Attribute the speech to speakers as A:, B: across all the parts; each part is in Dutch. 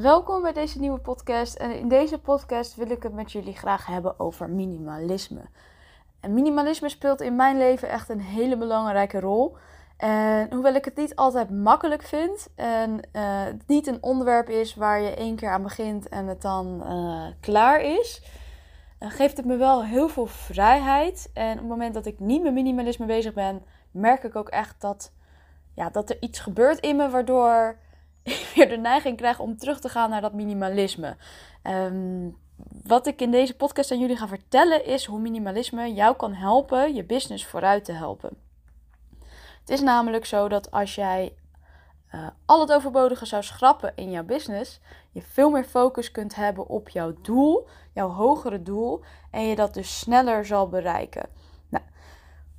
A: Welkom bij deze nieuwe podcast. En in deze podcast wil ik het met jullie graag hebben over minimalisme. En minimalisme speelt in mijn leven echt een hele belangrijke rol. En hoewel ik het niet altijd makkelijk vind en uh, het niet een onderwerp is waar je één keer aan begint en het dan uh, klaar is, uh, geeft het me wel heel veel vrijheid. En op het moment dat ik niet met minimalisme bezig ben, merk ik ook echt dat, ja, dat er iets gebeurt in me waardoor weer de neiging krijg om terug te gaan naar dat minimalisme. Um, wat ik in deze podcast aan jullie ga vertellen is hoe minimalisme jou kan helpen je business vooruit te helpen. Het is namelijk zo dat als jij uh, al het overbodige zou schrappen in jouw business, je veel meer focus kunt hebben op jouw doel, jouw hogere doel, en je dat dus sneller zal bereiken.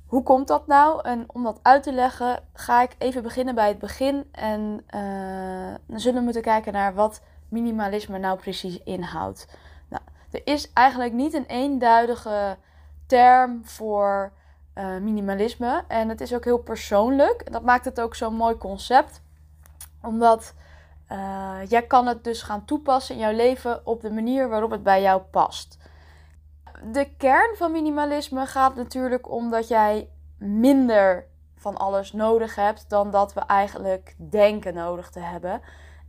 A: Hoe komt dat nou? En om dat uit te leggen, ga ik even beginnen bij het begin. En uh, dan zullen we moeten kijken naar wat minimalisme nou precies inhoudt. Nou, er is eigenlijk niet een eenduidige term voor uh, minimalisme. En het is ook heel persoonlijk. Dat maakt het ook zo'n mooi concept. Omdat uh, jij kan het dus gaan toepassen in jouw leven op de manier waarop het bij jou past de kern van minimalisme gaat natuurlijk om dat jij minder van alles nodig hebt dan dat we eigenlijk denken nodig te hebben.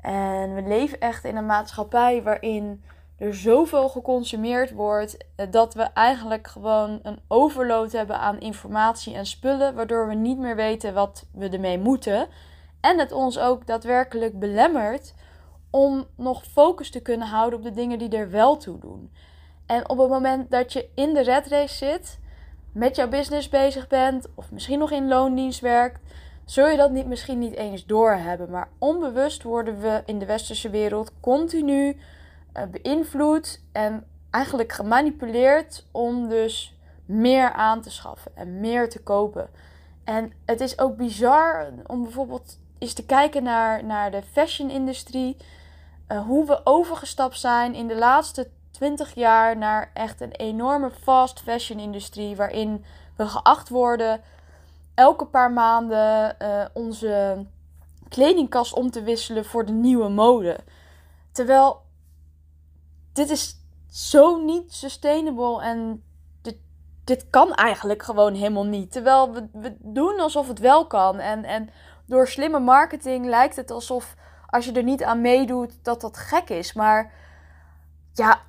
A: En we leven echt in een maatschappij waarin er zoveel geconsumeerd wordt dat we eigenlijk gewoon een overload hebben aan informatie en spullen, waardoor we niet meer weten wat we ermee moeten. En het ons ook daadwerkelijk belemmert om nog focus te kunnen houden op de dingen die er wel toe doen. En op het moment dat je in de red race zit, met jouw business bezig bent, of misschien nog in loondienst werkt, zul je dat niet, misschien niet eens doorhebben. Maar onbewust worden we in de westerse wereld continu uh, beïnvloed en eigenlijk gemanipuleerd om dus meer aan te schaffen en meer te kopen. En het is ook bizar om bijvoorbeeld eens te kijken naar, naar de fashion-industrie. Uh, hoe we overgestapt zijn in de laatste 20 jaar naar echt een enorme fast fashion industrie. Waarin we geacht worden elke paar maanden uh, onze kledingkast om te wisselen voor de nieuwe mode. Terwijl dit is zo niet sustainable en dit, dit kan eigenlijk gewoon helemaal niet. Terwijl we, we doen alsof het wel kan. En, en door slimme marketing lijkt het alsof als je er niet aan meedoet dat dat gek is. Maar ja,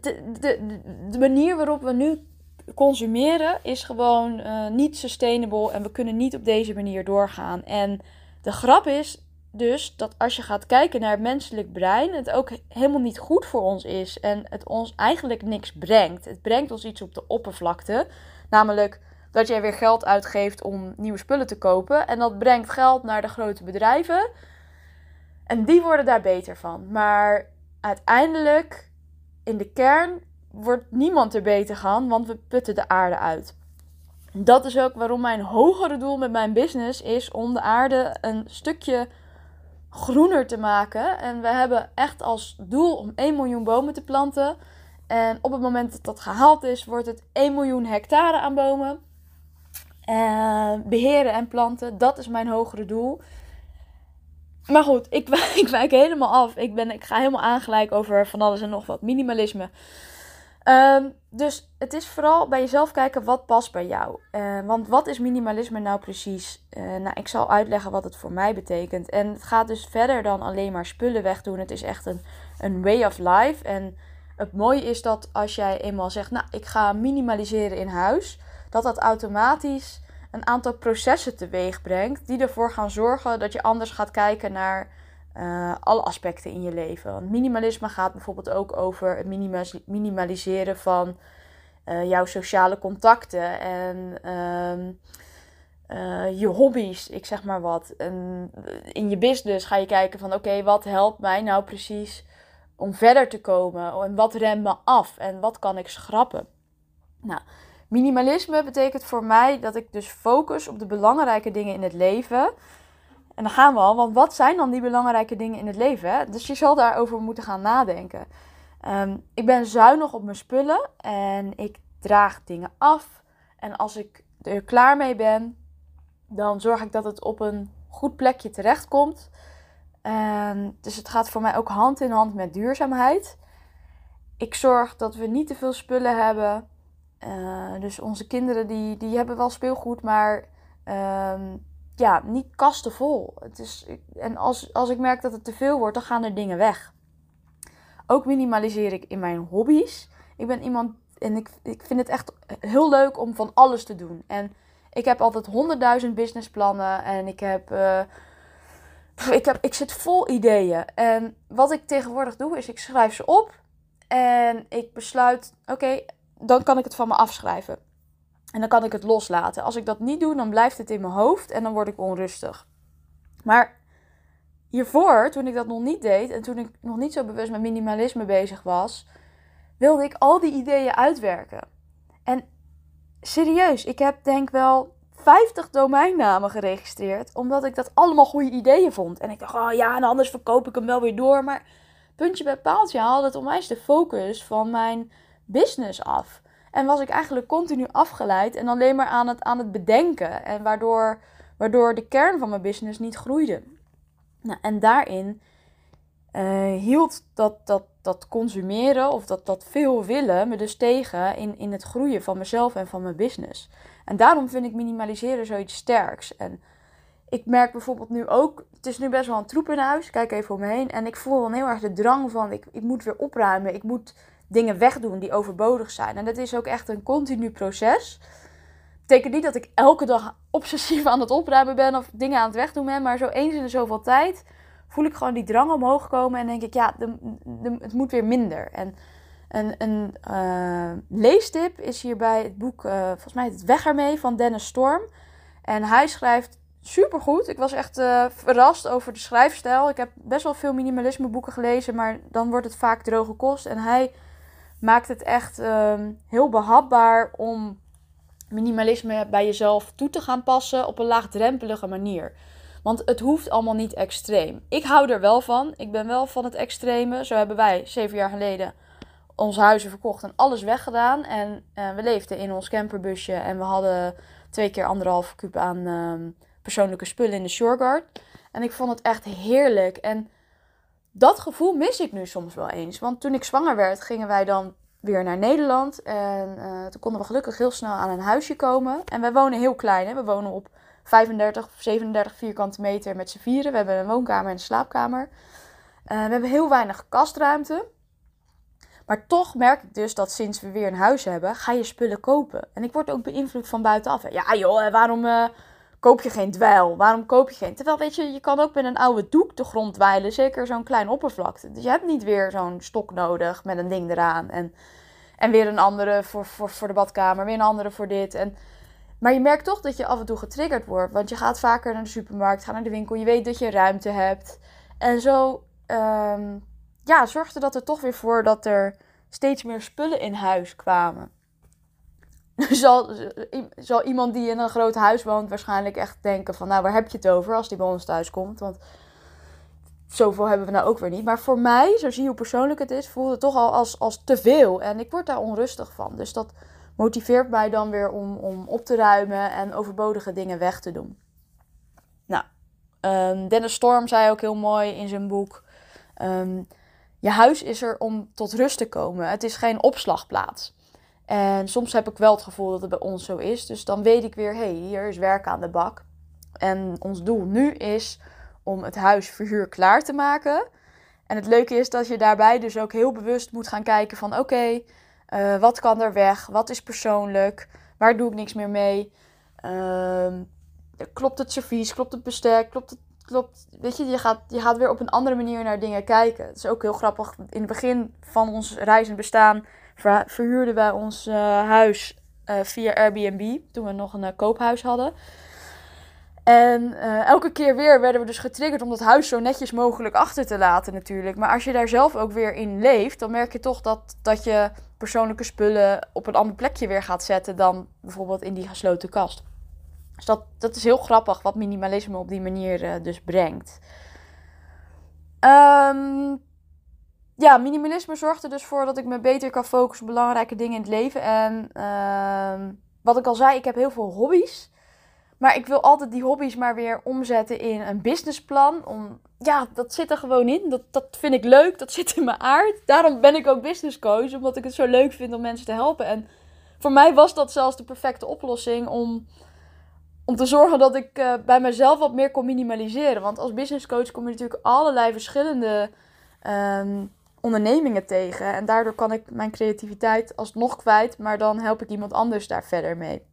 A: de, de, manier waarop we nu consumeren is gewoon uh, niet sustainable en we kunnen niet op deze manier doorgaan. En de grap is dus dat als je gaat kijken naar het menselijk brein, het ook helemaal niet goed voor ons is en het ons eigenlijk niks brengt. Het brengt ons iets op de oppervlakte, namelijk dat jij weer geld uitgeeft om nieuwe spullen te kopen en dat brengt geld naar de grote bedrijven en die worden daar beter van. Maar uiteindelijk in de kern wordt niemand er beter gaan, want we putten de aarde uit. Dat is ook waarom mijn hogere doel met mijn business is om de aarde een stukje groener te maken. En we hebben echt als doel om 1 miljoen bomen te planten. En op het moment dat dat gehaald is, wordt het 1 miljoen hectare aan bomen. En beheren en planten, dat is mijn hogere doel. Maar goed, ik, ik wijk helemaal af. Ik, ben, ik ga helemaal aangelijk over van alles en nog wat. Minimalisme. Um, dus het is vooral bij jezelf kijken wat past bij jou. Uh, want wat is minimalisme nou precies? Uh, nou, ik zal uitleggen wat het voor mij betekent. En het gaat dus verder dan alleen maar spullen wegdoen. Het is echt een, een way of life. En het mooie is dat als jij eenmaal zegt, nou, ik ga minimaliseren in huis, dat dat automatisch een aantal processen teweeg brengt die ervoor gaan zorgen dat je anders gaat kijken naar uh, alle aspecten in je leven. Want minimalisme gaat bijvoorbeeld ook over het minimaliseren van uh, jouw sociale contacten en uh, uh, je hobby's, ik zeg maar wat. En in je business ga je kijken van oké, wat helpt mij nou precies om verder te komen? En wat remt me af? En wat kan ik schrappen? Nou, minimalisme betekent voor mij dat ik dus focus op de belangrijke dingen in het leven. En dan gaan we al, want wat zijn dan die belangrijke dingen in het leven? Hè? Dus je zal daarover moeten gaan nadenken. Ehm, ik ben zuinig op mijn spullen en ik draag dingen af. En als ik er klaar mee ben, dan zorg ik dat het op een goed plekje terechtkomt. Um, dus het gaat voor mij ook hand in hand met duurzaamheid. Ik zorg dat we niet te veel spullen hebben. Uh, dus onze kinderen die, die hebben wel speelgoed, maar um, ja, niet kasten vol. Het is, en als, als ik merk dat het te veel wordt, dan gaan er dingen weg. Ook minimaliseer ik in mijn hobby's. Ik ben iemand en ik, ik vind het echt heel leuk om van alles te doen. En ik heb altijd honderdduizend businessplannen en ik heb, uh, ik heb. Ik zit vol ideeën. En wat ik tegenwoordig doe, is ik schrijf ze op. En ik besluit, oké, dan kan ik het van me afschrijven. En dan kan ik het loslaten. Als ik dat niet doe, dan blijft het in mijn hoofd en dan word ik onrustig. Maar hiervoor, toen ik dat nog niet deed en toen ik nog niet zo bewust met minimalisme bezig was, wilde ik al die ideeën uitwerken. En serieus, ik heb denk wel 50 domeinnamen geregistreerd, omdat ik dat allemaal goede ideeën vond. En ik dacht, oh ja, en anders verkoop ik hem wel weer door. Maar puntje bij paaltje haalde het onwijs de focus van mijn business af. En was ik eigenlijk continu afgeleid en alleen maar aan het, aan het bedenken. En waardoor, waardoor de kern van mijn business niet groeide. Nou, en daarin uh, hield dat, dat, dat consumeren of dat, dat veel willen me dus tegen in, in het groeien van mezelf en van mijn business. En daarom vind ik minimaliseren zoiets sterks. En ik merk bijvoorbeeld nu ook, het is nu best wel een troep in huis. Kijk even om. En ik voel dan heel erg de drang van, ik, ik moet weer opruimen. Ik moet dingen wegdoen die overbodig zijn. En dat is ook echt een continu proces. Betekent niet dat ik elke dag obsessief aan het opruimen ben of dingen aan het wegdoen ben. Maar zo eens in de zoveel tijd voel ik gewoon die drang omhoog komen. En denk ik, ja, de, het moet weer minder. En een, een uh, leestip is hierbij het boek, uh, volgens mij het Weg ermee van Dennis Storm. En hij schrijft supergoed. Ik was echt uh, verrast over de schrijfstijl. Ik heb best wel veel minimalisme boeken gelezen, maar dan wordt het vaak droge kost. En hij maakt het echt ehm, heel behapbaar om minimalisme bij jezelf toe te gaan passen op een laagdrempelige manier. Want het hoeft allemaal niet extreem. Ik hou er wel van. Ik ben wel van het extreme. Zo hebben wij zeven jaar geleden onze huizen verkocht en alles weggedaan. En uh, we leefden in ons camperbusje en we hadden twee keer anderhalf kuub aan uh, persoonlijke spullen in de Shoreguard. En ik vond het echt heerlijk. En dat gevoel mis ik nu soms wel eens. Want toen ik zwanger werd, gingen wij dan weer naar Nederland. En uh, toen konden we gelukkig heel snel aan een huisje komen. En wij wonen heel klein. Hè? We wonen op 35 of 37 vierkante meter met z'n vieren. We hebben een woonkamer en een slaapkamer. Uh, we hebben heel weinig kastruimte. Maar toch merk ik dus dat sinds we weer een huis hebben, ga je spullen kopen. En ik word ook beïnvloed van buitenaf. Ja joh, waarom uh, koop je geen dweil? Waarom koop je geen... Terwijl weet je, je kan ook met een oude doek de grond dweilen. Zeker zo'n klein oppervlakte. Dus je hebt niet weer zo'n stok nodig met een ding eraan. En, en weer een andere voor, voor, voor de badkamer. Weer een andere voor dit. En maar je merkt toch dat je af en toe getriggerd wordt. Want je gaat vaker naar de supermarkt, gaat naar de winkel. Je weet dat je ruimte hebt. En zo um, ja, zorgde dat er toch weer voor dat er steeds meer spullen in huis kwamen. zal, zal iemand die in een groot huis woont waarschijnlijk echt denken van... Nou, waar heb je het over als die bij ons thuis komt? Want zoveel hebben we nou ook weer niet. Maar voor mij, zo zie je hoe persoonlijk het is, voelde het toch al als, als te veel. En ik word daar onrustig van. Dus dat motiveert mij dan weer om, om op te ruimen en overbodige dingen weg te doen. Nou, um, Dennis Storm zei ook heel mooi in zijn boek: um, Je huis is er om tot rust te komen. Het is geen opslagplaats. En soms heb ik wel het gevoel dat het bij ons zo is. Dus dan weet ik weer: hé, hey, hier is werk aan de bak. En ons doel nu is om het huis verhuur klaar te maken. En het leuke is dat je daarbij dus ook heel bewust moet gaan kijken van oké, uh, wat kan er weg? Wat is persoonlijk? Waar doe ik niks meer mee? Uh, klopt het servies? Klopt het bestek? Klopt het, klopt, weet je, je gaat, je gaat weer op een andere manier naar dingen kijken. Het is ook heel grappig. In het begin van ons reizend bestaan verhuurden wij ons uh, huis uh, via Airbnb. Toen we nog een koophuis hadden. En elke keer weer werden we dus getriggerd om dat huis zo netjes mogelijk achter te laten natuurlijk. Maar als je daar zelf ook weer in leeft, dan merk je toch dat, dat je persoonlijke spullen op een ander plekje weer gaat zetten dan bijvoorbeeld in die gesloten kast. Dus dat, dat is heel grappig wat minimalisme op die manier dus brengt. Um, ja, minimalisme zorgt er dus voor dat ik me beter kan focussen op belangrijke dingen in het leven. En uh, wat ik al zei, ik heb heel veel hobby's. Maar ik wil altijd die hobby's maar weer omzetten in een businessplan. Om, ja, dat zit er gewoon in. Dat, dat vind ik leuk. Dat zit in mijn aard. Daarom ben ik ook business coach. Omdat ik het zo leuk vind om mensen te helpen. En voor mij was dat zelfs de perfecte oplossing om, om te zorgen dat ik uh, bij mezelf wat meer kon minimaliseren. Want als business coach kom je natuurlijk allerlei verschillende um, ondernemingen tegen. En daardoor kan ik mijn creativiteit alsnog kwijt. Maar dan help ik iemand anders daar verder mee.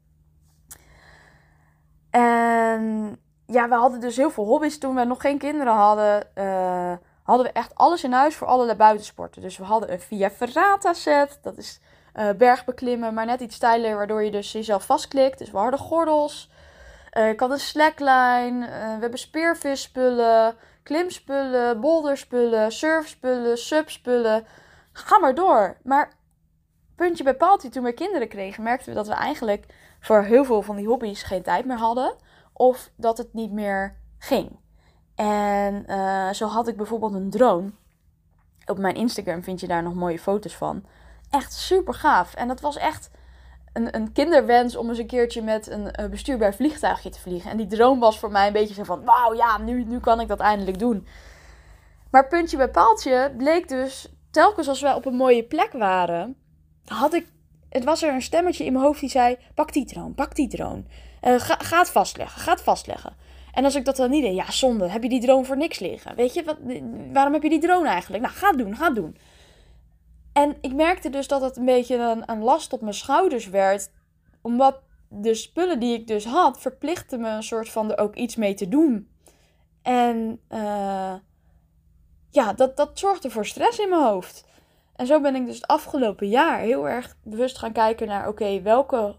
A: En ja, we hadden dus heel veel hobby's toen we nog geen kinderen hadden. Uh, hadden we echt alles in huis voor allerlei buitensporten. Dus we hadden een Via Ferrata set. Dat is uh, bergbeklimmen, maar net iets steiler, waardoor je dus jezelf vastklikt. Dus we hadden gordels. Uh, ik had een slackline. we hebben speervisspullen, klimspullen, boulderspullen, surfspullen, subspullen. Ga maar door. Maar puntje bij paaltje, toen we kinderen kregen, merkten we dat we eigenlijk voor heel veel van die hobby's geen tijd meer hadden. Of dat het niet meer ging. En uh, zo had ik bijvoorbeeld een drone. Op mijn Instagram vind je daar nog mooie foto's van. Echt super gaaf. En dat was echt een, een kinderwens om eens een keertje met een bestuurbaar vliegtuigje te vliegen. En die drone was voor mij een beetje zo van: wauw, ja, nu, nu kan ik dat eindelijk doen. Maar puntje bij paaltje bleek dus, telkens als wij op een mooie plek waren, had ik het was er een stemmetje in mijn hoofd die zei: pak die drone, pak die drone. Uh, ga, het vastleggen, ga het vastleggen. En als ik dat dan niet deed, ja, zonde, heb je die drone voor niks liggen? Weet je, wat, waarom heb je die drone eigenlijk? Nou, ga het doen, ga doen. En ik merkte dus dat het een beetje een, een last op mijn schouders werd. Omdat de spullen die ik dus had, verplichtten me een soort van er ook iets mee te doen. En uh, ja, dat, dat zorgde voor stress in mijn hoofd. En zo ben ik dus het afgelopen jaar heel erg bewust gaan kijken naar: oké, welke,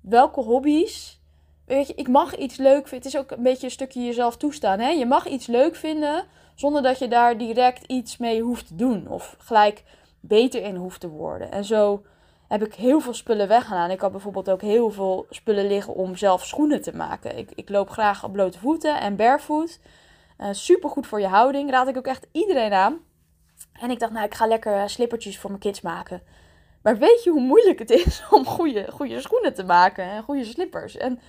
A: welke hobby's. Weet je, ik mag iets leuk vinden. Het is ook een beetje een stukje jezelf toestaan. Hè? Je mag iets leuk vinden zonder dat je daar direct iets mee hoeft te doen. Of gelijk beter in hoeft te worden. En zo heb ik heel veel spullen weggedaan. Ik had bijvoorbeeld ook heel veel spullen liggen om zelf schoenen te maken. Ik, ik loop graag op blote voeten en barefoot. Uh, Super goed voor je houding. Raad ik ook echt iedereen aan. En ik dacht, nou, ik ga lekker eh, slippertjes voor mijn kids maken. Maar weet je hoe moeilijk het is om goede, goede schoenen te maken en goede slippers? En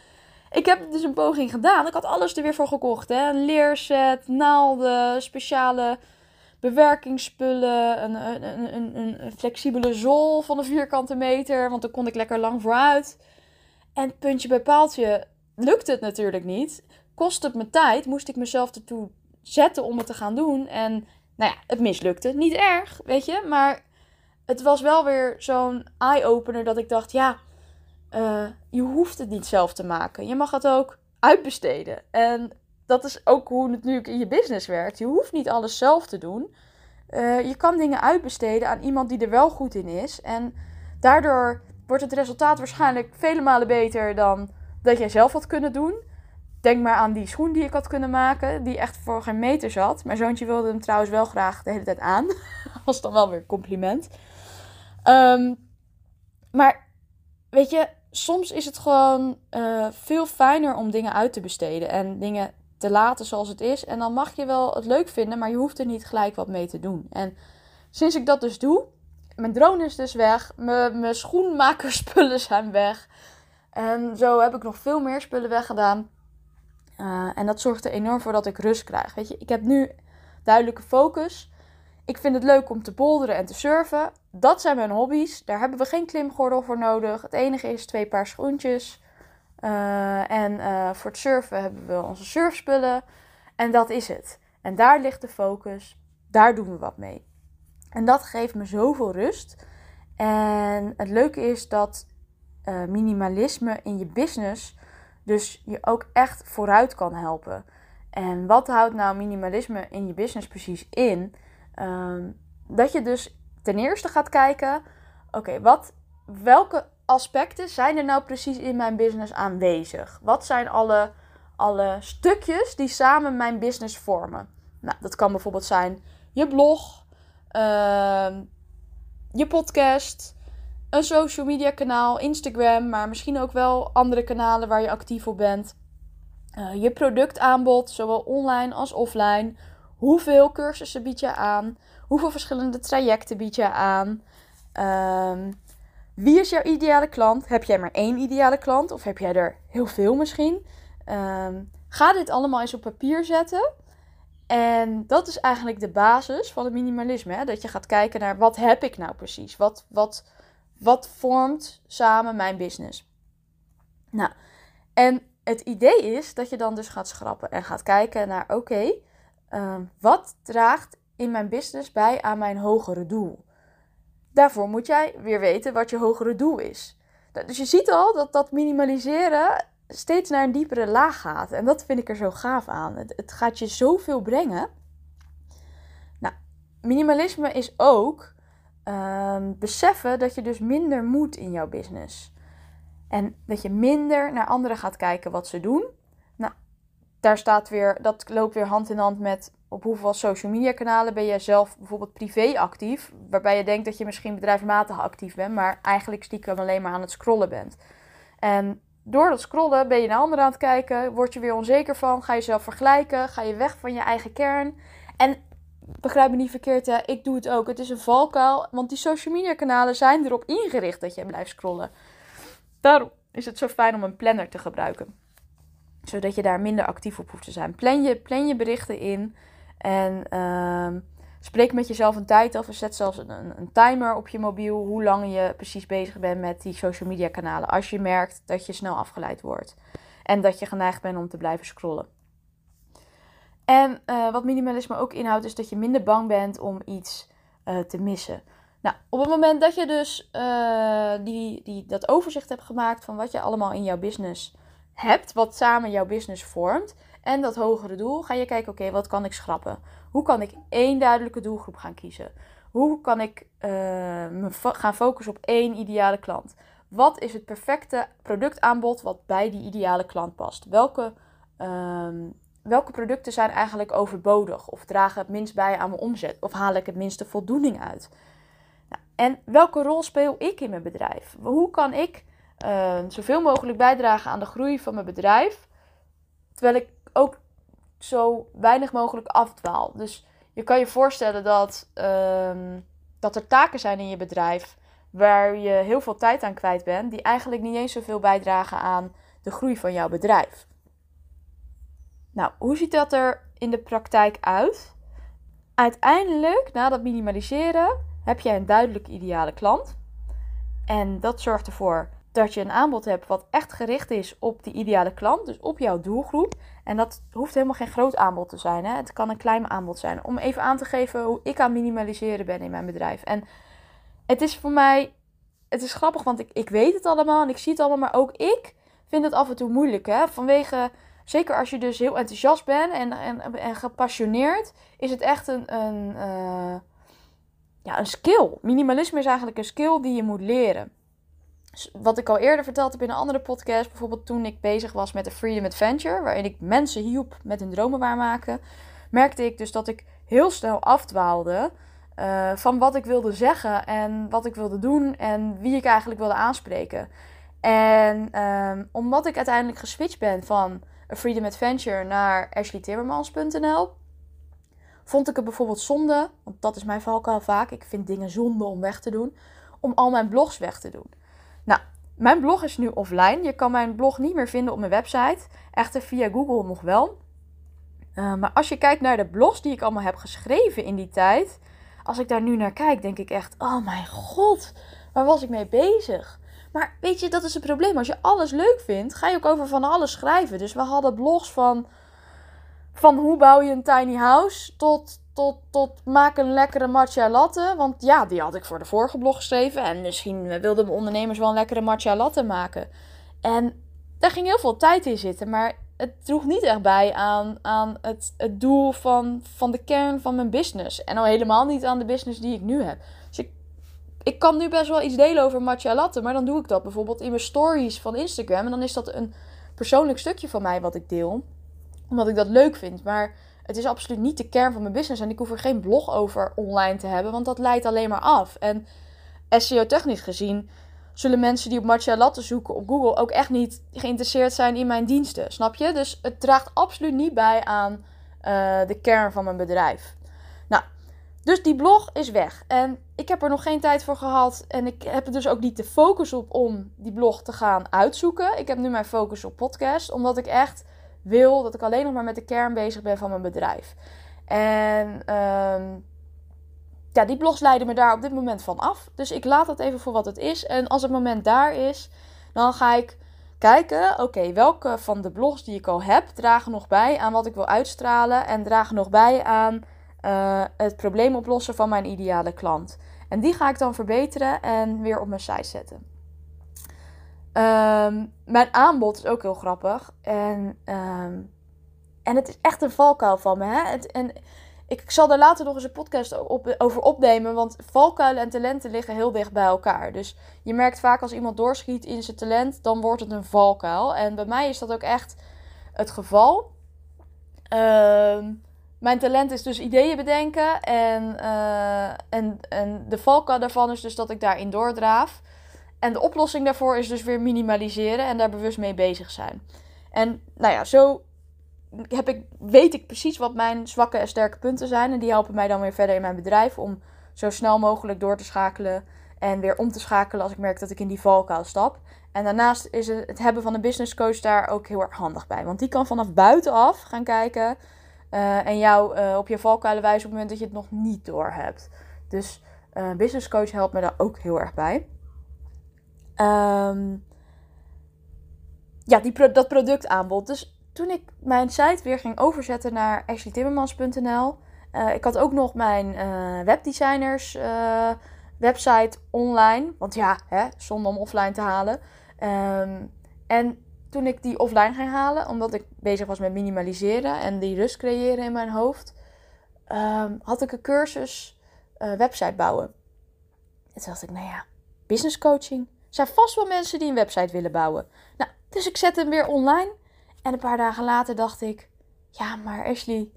A: ik heb dus een poging gedaan. Ik had alles er weer voor gekocht. Hè? Een leerset, naalden, speciale bewerkingsspullen, een, een, een, een, flexibele zool van een vierkante meter, want dan kon ik lekker lang vooruit. En puntje bij paaltje lukte het natuurlijk niet. Kost het me tijd, moest ik mezelf ertoe zetten om het te gaan doen. En nou ja, het mislukte. Niet erg, weet je. Maar het was wel weer zo'n eye-opener dat ik dacht, ja, uh, je hoeft het niet zelf te maken. Je mag het ook uitbesteden. En dat is ook hoe het nu in je business werkt. Je hoeft niet alles zelf te doen. Uh, je kan dingen uitbesteden aan iemand die er wel goed in is. En daardoor wordt het resultaat waarschijnlijk vele malen beter dan dat jij zelf had kunnen doen. Denk maar aan die schoen die ik had kunnen maken, die echt voor geen meter zat. Mijn zoontje wilde hem trouwens wel graag de hele tijd aan. Was dan wel weer een compliment. Um, maar weet je, soms is het gewoon uh, veel fijner om dingen uit te besteden en dingen te laten zoals het is. En dan mag je wel het leuk vinden, maar je hoeft er niet gelijk wat mee te doen. En sinds ik dat dus doe, mijn drone is dus weg, mijn, mijn schoenmakerspullen zijn weg. En zo heb ik nog veel meer spullen weggedaan. Uh, en dat zorgt er enorm voor dat ik rust krijg. Weet je, ik heb nu duidelijke focus. Ik vind het leuk om te bolderen en te surfen. Dat zijn mijn hobby's. Daar hebben we geen klimgordel voor nodig. Het enige is twee paar schoentjes. Uh, en uh, voor het surfen hebben we onze surfspullen. En dat is het. En daar ligt de focus. Daar doen we wat mee. En dat geeft me zoveel rust. En het leuke is dat minimalisme in je business dus je ook echt vooruit kan helpen. En wat houdt nou minimalisme in je business precies in? Um, dat je dus ten eerste gaat kijken: oké, wat, welke aspecten zijn er nou precies in mijn business aanwezig? Wat zijn alle alle stukjes die samen mijn business vormen. Nou, dat kan bijvoorbeeld zijn je blog, ehm, je podcast, een social media kanaal, Instagram, maar misschien ook wel andere kanalen waar je actief op bent. Uh, je productaanbod, zowel online als offline. Hoeveel cursussen bied je aan? Hoeveel verschillende trajecten bied je aan? Ehm, wie is jouw ideale klant? Heb jij maar één ideale klant of heb jij er heel veel misschien? Ehm, ga dit allemaal eens op papier zetten. En dat is eigenlijk de basis van het minimalisme. Hè? Dat je gaat kijken naar wat heb ik nou precies? Wat, wat, wat vormt samen mijn business? Nou, en het idee is dat je dan dus gaat schrappen en gaat kijken naar: oké, ehm, wat draagt in mijn business bij aan mijn hogere doel? Daarvoor moet jij weer weten wat je hogere doel is. Dus je ziet al dat dat minimaliseren steeds naar een diepere laag gaat. En dat vind ik er zo gaaf aan. Het, gaat je zoveel brengen. Nou, minimalisme is ook ehm, beseffen dat je dus minder moet in jouw business. En dat je minder naar anderen gaat kijken wat ze doen. Nou, daar staat weer, dat loopt weer hand in hand met op hoeveel social media kanalen ben je zelf bijvoorbeeld privé actief. Waarbij je denkt dat je misschien bedrijfsmatig actief bent, maar eigenlijk stiekem alleen maar aan het scrollen bent. En door dat scrollen ben je naar anderen aan het kijken, word je weer onzeker van, ga je jezelf vergelijken, ga je weg van je eigen kern. En begrijp me niet verkeerd, hè, ik doe het ook. Het is een valkuil, want die social media kanalen zijn erop ingericht dat je blijft scrollen. Daarom is het zo fijn om een planner te gebruiken. Zodat je daar minder actief op hoeft te zijn. Plan je, plan je berichten in en uh, spreek met jezelf een tijd af. Zet zelfs een, een, timer op je mobiel hoe lang je precies bezig bent met die social media kanalen. Als je merkt dat je snel afgeleid wordt. En dat je geneigd bent om te blijven scrollen. En uh, wat minimalisme ook inhoudt, is dat je minder bang bent om iets uh, te missen. Nou, op het moment dat je dus uh, die, die, dat overzicht hebt gemaakt van wat je allemaal in jouw business hebt, wat samen jouw business vormt, en dat hogere doel, ga je kijken, oké, wat kan ik schrappen? Hoe kan ik één duidelijke doelgroep gaan kiezen? Hoe kan ik uh, me gaan focussen op één ideale klant? Wat is het perfecte productaanbod wat bij die ideale klant past? Welke, uh, welke producten zijn eigenlijk overbodig of dragen het minst bij aan mijn omzet? Of haal ik het minste voldoening uit? Nou, en welke rol speel ik in mijn bedrijf? Hoe kan ik uh, zoveel mogelijk bijdragen aan de groei van mijn bedrijf, terwijl ik ook zo weinig mogelijk afdwaal. Dus je kan je voorstellen dat, um, dat er taken zijn in je bedrijf waar je heel veel tijd aan kwijt bent, die eigenlijk niet eens zoveel bijdragen aan de groei van jouw bedrijf. Nou, hoe ziet dat er in de praktijk uit? Uiteindelijk, na dat minimaliseren, heb je een duidelijk ideale klant. En dat zorgt ervoor dat je een aanbod hebt wat echt gericht is op die ideale klant, dus op jouw doelgroep. En dat hoeft helemaal geen groot aanbod te zijn. Hè? Het kan een klein aanbod zijn. Om even aan te geven hoe ik aan minimaliseren ben in mijn bedrijf. En het is voor mij, het is grappig, want ik, ik weet het allemaal en ik zie het allemaal, maar ook ik vind het af en toe moeilijk. Hè? Vanwege, zeker als je dus heel enthousiast bent en, en, en gepassioneerd, is het echt een, een, uh, ja, een skill. Minimalisme is eigenlijk een skill die je moet leren wat ik al eerder verteld heb in een andere podcast, bijvoorbeeld toen ik bezig was met de Freedom Adventure, waarin ik mensen hielp met hun dromen waarmaken, merkte ik dus dat ik heel snel afdwaalde uh, van wat ik wilde zeggen en wat ik wilde doen en wie ik eigenlijk wilde aanspreken. En uh, omdat ik uiteindelijk geswitcht ben van A Freedom Adventure naar ashleytimmermans.nl, vond ik het bijvoorbeeld zonde, want dat is mijn valkuil vaak, ik vind dingen zonde om weg te doen, om al mijn blogs weg te doen. Nou, mijn blog is nu offline. Je kan mijn blog niet meer vinden op mijn website. Echter via Google nog wel. Uh, maar als je kijkt naar de blogs die ik allemaal heb geschreven in die tijd. Als ik daar nu naar kijk, denk ik echt: oh mijn god, waar was ik mee bezig? Maar weet je, dat is het probleem. Als je alles leuk vindt, ga je ook over van alles schrijven. Dus we hadden blogs van, van hoe bouw je een tiny house tot tot, tot maak een lekkere matcha latte. Want ja, die had ik voor de vorige blog geschreven. En misschien wilden mijn ondernemers wel een lekkere matcha latte maken. En daar ging heel veel tijd in zitten. Maar het droeg niet echt bij aan, aan het, het doel van, van de kern van mijn business. En al helemaal niet aan de business die ik nu heb. Dus ik, ik kan nu best wel iets delen over matcha latte. Maar dan doe ik dat bijvoorbeeld in mijn stories van Instagram. En dan is dat een persoonlijk stukje van mij wat ik deel. Omdat ik dat leuk vind. Maar het is absoluut niet de kern van mijn business. En ik hoef er geen blog over online te hebben. Want dat leidt alleen maar af. En SEO-technisch gezien zullen mensen die op matcha latte zoeken op Google ook echt niet geïnteresseerd zijn in mijn diensten. Snap je? Dus het draagt absoluut niet bij aan uh, de kern van mijn bedrijf. Nou, dus die blog is weg. En ik heb er nog geen tijd voor gehad. En ik heb er dus ook niet de focus op om die blog te gaan uitzoeken. Ik heb nu mijn focus op podcast. Omdat ik echt wil dat ik alleen nog maar met de kern bezig ben van mijn bedrijf. En um, ja, die blogs leiden me daar op dit moment van af. Dus ik laat dat even voor wat het is. En als het moment daar is, dan ga ik kijken, oké, welke van de blogs die ik al heb dragen nog bij aan wat ik wil uitstralen en dragen nog bij aan uh, het probleem oplossen van mijn ideale klant. En die ga ik dan verbeteren en weer op mijn site zetten. Um, mijn aanbod is ook heel grappig. En, um, en het is echt een valkuil van me. Hè? Het, en ik zal daar later nog eens een podcast op, over opnemen. Want valkuilen en talenten liggen heel dicht bij elkaar. Dus je merkt vaak als iemand doorschiet in zijn talent, dan wordt het een valkuil. En bij mij is dat ook echt het geval. Uh, mijn talent is dus ideeën bedenken. En, uh, en, en de valkuil daarvan is dus dat ik daarin doordraaf. En de oplossing daarvoor is dus weer minimaliseren en daar bewust mee bezig zijn. En nou ja, zo heb ik, weet ik precies wat mijn zwakke en sterke punten zijn. En die helpen mij dan weer verder in mijn bedrijf om zo snel mogelijk door te schakelen. En weer om te schakelen als ik merk dat ik in die valkuil stap. En daarnaast is het, hebben van een business coach daar ook heel erg handig bij. Want die kan vanaf buitenaf gaan kijken. Uh, en jou uh, op je valkuilen wijzen op het moment dat je het nog niet door hebt. Dus uh, business coach helpt me daar ook heel erg bij. Um, ja, die dat productaanbod. Dus toen ik mijn site weer ging overzetten naar ashleytimmermans.nl. Uh, ik had ook nog mijn uh, webdesigners uh, website online. Want ja, hè, zonder om offline te halen. Um, en toen ik die offline ging halen, omdat ik bezig was met minimaliseren en die rust creëren in mijn hoofd, um, had ik een cursus website bouwen. En toen dacht ik, nou ja, business coaching. Zijn vast wel mensen die een website willen bouwen. Nou, dus ik zet hem weer online. En een paar dagen later dacht ik: Ja, maar Ashley,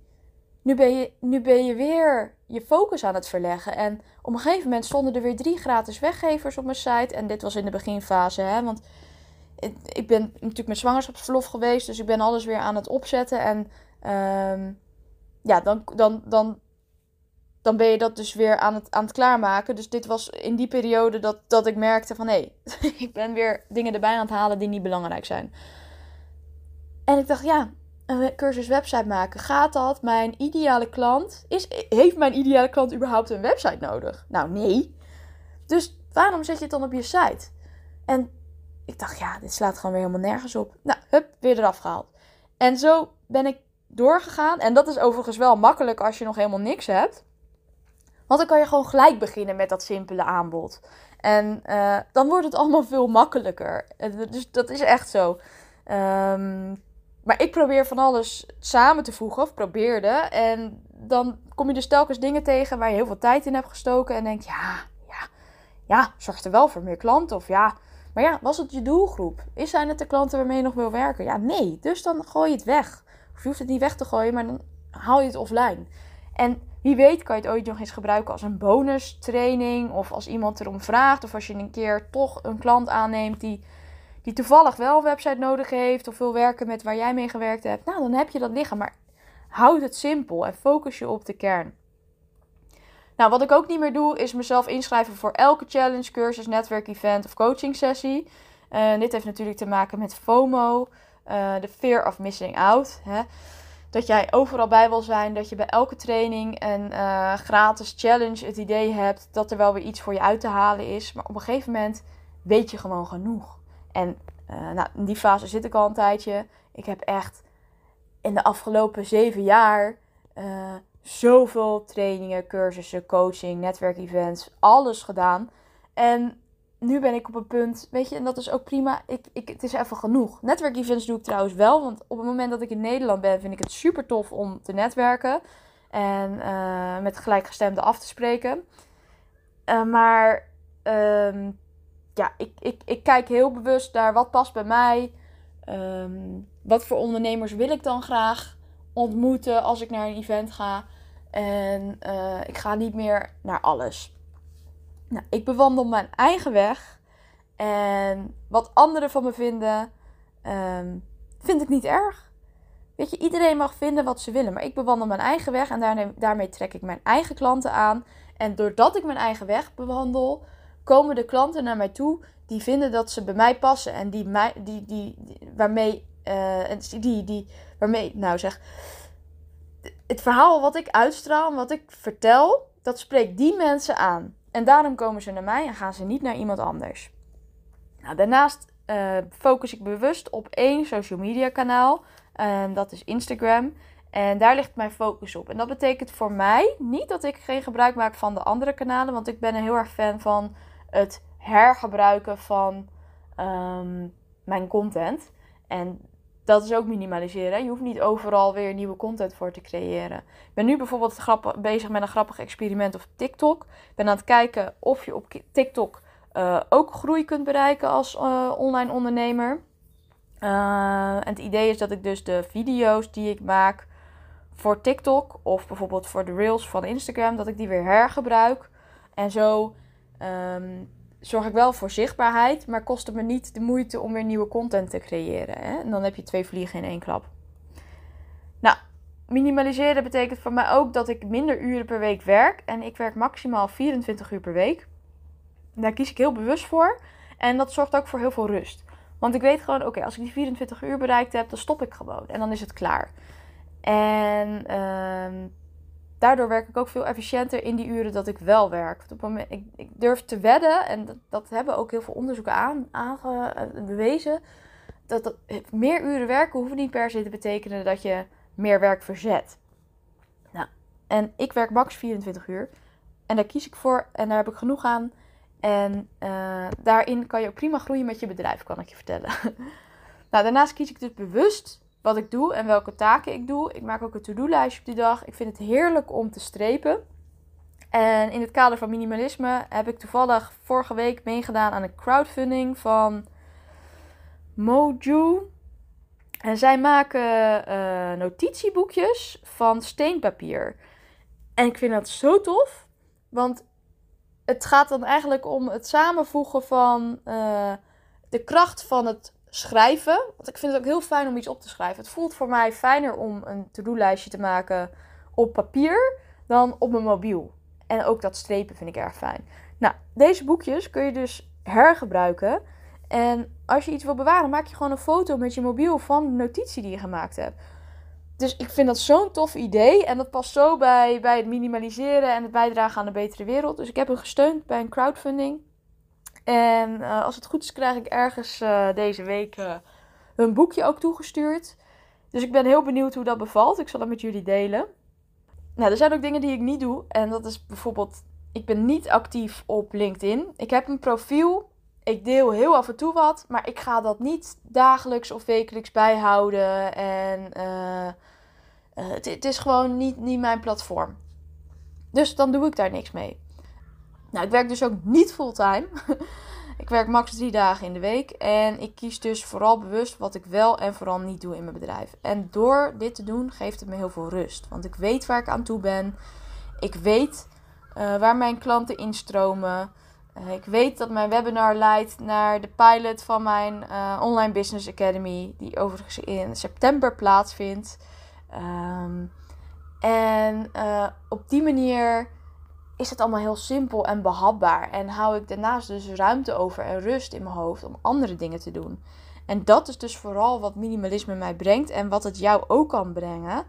A: nu ben, je, nu ben je weer je focus aan het verleggen. En op een gegeven moment stonden er weer drie gratis weggevers op mijn site. En dit was in de beginfase, hè? Want ik ben natuurlijk met zwangerschapsverlof geweest, dus ik ben alles weer aan het opzetten. En um, ja, dan, dan, dan, dan ben je dat dus weer aan het, aan het klaarmaken. Dus dit was in die periode dat, dat ik merkte van hé, hey, ik ben weer dingen erbij aan het halen die niet belangrijk zijn. En ik dacht, ja, een cursus website maken. Gaat dat? Mijn ideale klant. Is, heeft mijn ideale klant überhaupt een website nodig? Nou, nee. Dus waarom zet je het dan op je site? En ik dacht, ja, dit slaat gewoon weer helemaal nergens op. Nou, hup, weer eraf gehaald. En zo ben ik doorgegaan. En dat is overigens wel makkelijk als je nog helemaal niks hebt. Want dan kan je gewoon gelijk beginnen met dat simpele aanbod. En uh, dan wordt het allemaal veel makkelijker. Dus dat is echt zo. Um, maar ik probeer van alles samen te voegen, of probeerde. En dan kom je dus telkens dingen tegen waar je heel veel tijd in hebt gestoken. En denk, ja, ja, ja, zorgt er wel voor meer klanten. Of ja, maar ja, was het je doelgroep? Is zijn het de klanten waarmee je nog wil werken? Ja, nee. Dus dan gooi je het weg. Of je hoeft het niet weg te gooien, maar dan haal je het offline. En wie weet kan je het ooit nog eens gebruiken als een bonus training. Of als iemand erom vraagt. Of als je een keer toch een klant aanneemt die die toevallig wel een website nodig heeft of wil werken met waar jij mee gewerkt hebt, nou dan heb je dat liggen. Maar houd het simpel en focus je op de kern. Nou, wat ik ook niet meer doe, is mezelf inschrijven voor elke challenge, cursus, netwerk, event of coaching sessie. Uh, dit heeft natuurlijk te maken met FOMO, uh, de fear of missing out. Hè? Dat jij overal bij wil zijn, dat je bij elke training en uh, gratis challenge het idee hebt dat er wel weer iets voor je uit te halen is. Maar op een gegeven moment weet je gewoon genoeg. En uh, nou, in die fase zit ik al een tijdje. Ik heb echt in de afgelopen zeven jaar uh, zoveel trainingen, cursussen, coaching, netwerkevents, alles gedaan. En nu ben ik op een punt, weet je, en dat is ook prima. Ik, ik, het is even genoeg. Netwerkevents doe ik trouwens wel, want op het moment dat ik in Nederland ben, vind ik het super tof om te netwerken. En uh, met gelijkgestemden af te spreken. Uh, maar uh, ja, ik, ik, ik kijk heel bewust naar wat past bij mij. Ehm, wat voor ondernemers wil ik dan graag ontmoeten als ik naar een event ga? En eh, ik ga niet meer naar alles. Nou, ik bewandel mijn eigen weg. En wat anderen van me vinden, ehm, vind ik niet erg. Weet je, iedereen mag vinden wat ze willen. Maar ik bewandel mijn eigen weg en daarmee, trek ik mijn eigen klanten aan. En doordat ik mijn eigen weg bewandel, komen de klanten naar mij toe die vinden dat ze bij mij passen. En die, mij, die, die, waarmee, uh, die, die, waarmee, nou zeg, het verhaal wat ik uitstraal, wat ik vertel, dat spreekt die mensen aan. En daarom komen ze naar mij en gaan ze niet naar iemand anders. Nou, daarnaast uh, focus ik bewust op één social media kanaal. En dat is Instagram. En daar ligt mijn focus op. En dat betekent voor mij niet dat ik geen gebruik maak van de andere kanalen. Want ik ben een heel erg fan van het hergebruiken van ehm, mijn content. En dat is ook minimaliseren. Je hoeft niet overal weer nieuwe content voor te creëren. Ik ben nu bijvoorbeeld bezig met een grappig experiment op TikTok. Ik ben aan het kijken of je op TikTok uh, ook groei kunt bereiken als uh, online ondernemer. Uh, en het idee is dat ik dus de video's die ik maak voor TikTok of bijvoorbeeld voor de Reels van Instagram, dat ik die weer hergebruik. En zo um, zorg ik wel voor zichtbaarheid, maar kost het me niet de moeite om weer nieuwe content te creëren. Hè? En dan heb je twee vliegen in één klap. Nou, minimaliseren betekent voor mij ook dat ik minder uren per week werk. En ik werk maximaal 24 uur per week. Daar kies ik heel bewust voor. En dat zorgt ook voor heel veel rust. Want ik weet gewoon, oké, als ik die 24 uur bereikt heb, dan stop ik gewoon. En dan is het klaar. En uh, daardoor werk ik ook veel efficiënter in die uren dat ik wel werk. Op moment, ik, ik durf te wedden, en dat, dat hebben ook heel veel onderzoeken aan, aange, uh, bewezen. Dat, dat meer uren werken hoeft niet per se te betekenen dat je meer werk verzet. Nou, en ik werk max 24 uur. En daar kies ik voor en daar heb ik genoeg aan. En uh, daarin kan je ook prima groeien met je bedrijf, kan ik je vertellen. nou, daarnaast kies ik dus bewust wat ik doe en welke taken ik doe. Ik maak ook een to-do-lijstje op die dag. Ik vind het heerlijk om te strepen. En in het kader van minimalisme heb ik toevallig vorige week meegedaan aan een crowdfunding van Moju. En zij maken uh, notitieboekjes van steenpapier. En ik vind dat zo tof. Want het gaat dan eigenlijk om het samenvoegen van uh, de kracht van het schrijven. Want ik vind het ook heel fijn om iets op te schrijven. Het voelt voor mij fijner om een to-do-lijstje te maken op papier dan op mijn mobiel. En ook dat strepen vind ik erg fijn. Nou, deze boekjes kun je dus hergebruiken. En als je iets wil bewaren, maak je gewoon een foto met je mobiel van de notitie die je gemaakt hebt. Dus ik vind dat zo'n tof idee. En dat past zo bij, bij het minimaliseren en het bijdragen aan een betere wereld. Dus ik heb hem gesteund bij een crowdfunding. En uh, als het goed is, krijg ik ergens uh, deze week uh, hun boekje ook toegestuurd. Dus ik ben heel benieuwd hoe dat bevalt. Ik zal dat met jullie delen. Nou, er zijn ook dingen die ik niet doe. En dat is bijvoorbeeld, ik ben niet actief op LinkedIn. Ik heb een profiel. Ik deel heel af en toe wat. Maar ik ga dat niet dagelijks of wekelijks bijhouden. En het, het is gewoon niet, niet mijn platform. Dus dan doe ik daar niks mee. Nou, ik werk dus ook niet fulltime. ik werk max drie dagen in de week. En ik kies dus vooral bewust wat ik wel en vooral niet doe in mijn bedrijf. En door dit te doen geeft het me heel veel rust. Want ik weet waar ik aan toe ben. Ik weet uh, waar mijn klanten instromen. Uh, ik weet dat mijn webinar leidt naar de pilot van mijn uh, Online Business Academy. Die overigens in september plaatsvindt. Um, en op die manier is het allemaal heel simpel en behapbaar. En hou ik daarnaast dus ruimte over en rust in mijn hoofd om andere dingen te doen. En dat is dus vooral wat minimalisme mij brengt en wat het jou ook kan brengen.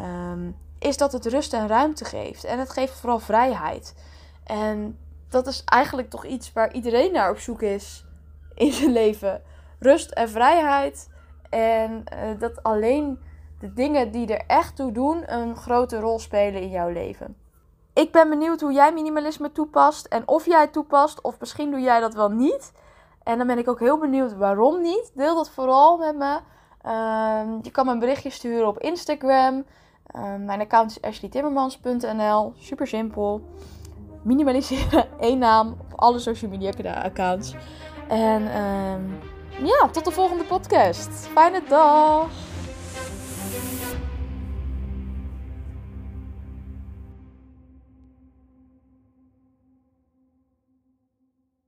A: Um, is dat het rust en ruimte geeft. En het geeft vooral vrijheid. En dat is eigenlijk toch iets waar iedereen naar op zoek is in zijn leven. Rust en vrijheid. En uh, dat alleen de dingen die er echt toe doen een grote rol spelen in jouw leven. Ik ben benieuwd hoe jij minimalisme toepast en of jij het toepast of misschien doe jij dat wel niet. En dan ben ik ook heel benieuwd waarom niet. Deel dat vooral met me. Uh, je kan me een berichtje sturen op Instagram. Uh, mijn account is ashleytimmermans.nl. Super simpel. Minimaliseren één naam op alle social media accounts. En uh, ja, tot de volgende podcast. Fijne dag!